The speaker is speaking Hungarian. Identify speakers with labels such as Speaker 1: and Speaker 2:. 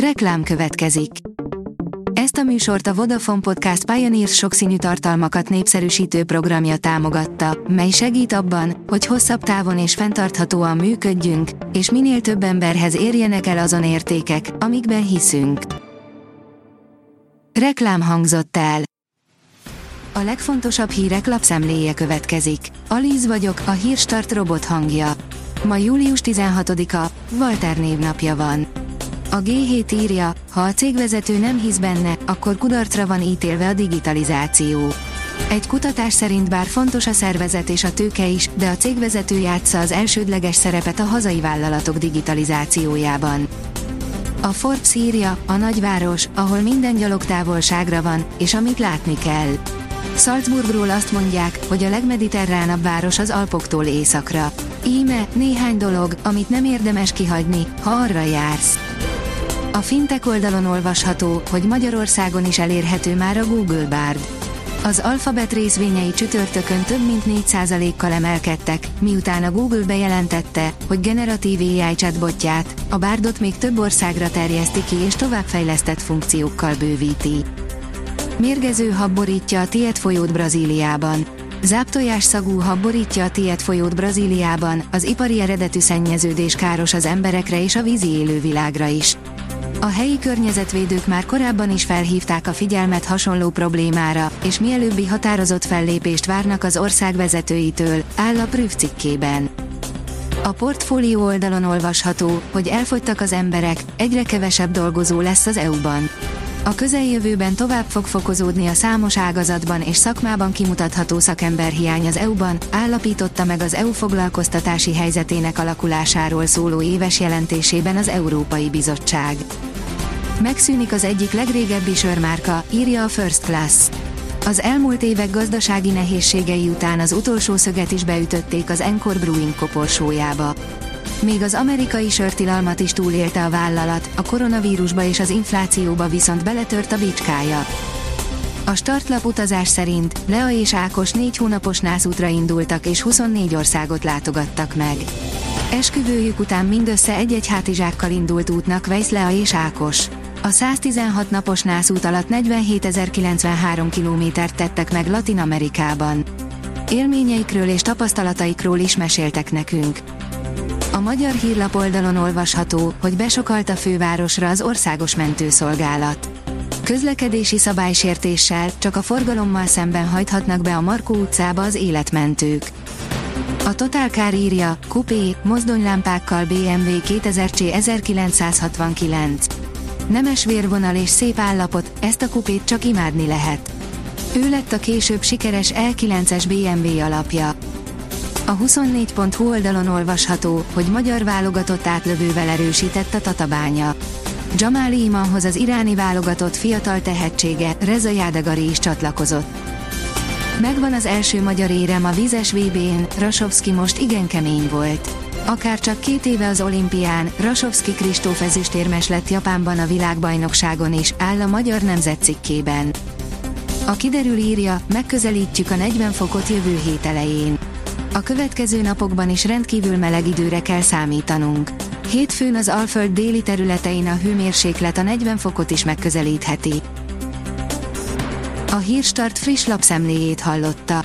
Speaker 1: Reklám következik. Ezt a műsort a Vodafone Podcast Pioneers sokszínű tartalmakat népszerűsítő programja támogatta, mely segít abban, hogy hosszabb távon és fenntarthatóan működjünk, és minél több emberhez érjenek el azon értékek, amikben hiszünk. Reklám hangzott el. A legfontosabb hírek lapszemléje következik. Alíz vagyok, a hírstart robot hangja. Ma július 16-a, Walter névnapja van. A G7 írja, ha a cégvezető nem hisz benne, akkor kudarcra van ítélve a digitalizáció. Egy kutatás szerint bár fontos a szervezet és a tőke is, de a cégvezető játsza az elsődleges szerepet a hazai vállalatok digitalizációjában. A Forbes írja, a nagyváros, ahol minden gyalogtávolságra van, és amit látni kell. Salzburgról azt mondják, hogy a legmediterránabb város az Alpoktól északra. Íme, néhány dolog, amit nem érdemes kihagyni, ha arra jársz. A Fintech oldalon olvasható, hogy Magyarországon is elérhető már a Google Bard. Az Alphabet részvényei csütörtökön több mint 4%-kal emelkedtek, miután a Google bejelentette, hogy generatív AI chatbotját, a Bardot még több országra terjeszti ki és továbbfejlesztett funkciókkal bővíti. Mérgező hab borítja a Tiet folyót Brazíliában. Záptojás szagú hab borítja a Tiet folyót Brazíliában, az ipari eredetű szennyeződés káros az emberekre és a vízi élővilágra is. A helyi környezetvédők már korábban is felhívták a figyelmet hasonló problémára, és mielőbbi határozott fellépést várnak az ország vezetőitől, áll a Prüv cikkében. A portfólió oldalon olvasható, hogy elfogytak az emberek, egyre kevesebb dolgozó lesz az EU-ban. A közeljövőben tovább fog fokozódni a számos ágazatban és szakmában kimutatható szakemberhiány az EU-ban, állapította meg az EU foglalkoztatási helyzetének alakulásáról szóló éves jelentésében az Európai Bizottság. Megszűnik az egyik legrégebbi sörmárka, írja a First Class. Az elmúlt évek gazdasági nehézségei után az utolsó szöget is beütötték az Encore Brewing koporsójába. Még az amerikai sörtilalmat is túlélte a vállalat, a koronavírusba és az inflációba viszont beletört a bicskája. A startlap utazás szerint Lea és Ákos négy hónapos nászútra indultak és 24 országot látogattak meg. Esküvőjük után mindössze egy-egy hátizsákkal indult útnak Weiss Lea és Ákos. A 116 napos nászút alatt 47.093 kilométert tettek meg Latin Amerikában. Élményeikről és tapasztalataikról is meséltek nekünk. A magyar hírlap oldalon olvasható, hogy besokalt a fővárosra az országos mentőszolgálat. Közlekedési szabálysértéssel csak a forgalommal szemben hajthatnak be a Markó utcába az életmentők. A Total Car írja, kupé, mozdonylámpákkal BMW 2000C 1969. Nemes vérvonal és szép állapot, ezt a kupét csak imádni lehet. Ő lett a később sikeres L9-es BMW alapja. A 24.hu oldalon olvasható, hogy magyar válogatott átlövővel erősített a Tatabánya. Jamali Imanhoz az iráni válogatott fiatal tehetsége, Reza Jádegari is csatlakozott. Megvan az első magyar érem a vízes VB-n, Rasovski most igen kemény volt. Akár csak két éve az olimpián, Rasovski Kristóf ezüstérmes lett Japánban a világbajnokságon is, áll a magyar nemzet cikkében. A kiderül írja, megközelítjük a 40 fokot jövő hét elején. A következő napokban is rendkívül meleg időre kell számítanunk. Hétfőn az Alföld déli területein a hőmérséklet a 40 fokot is megközelítheti. A Hírstart friss lapszemléjét hallotta.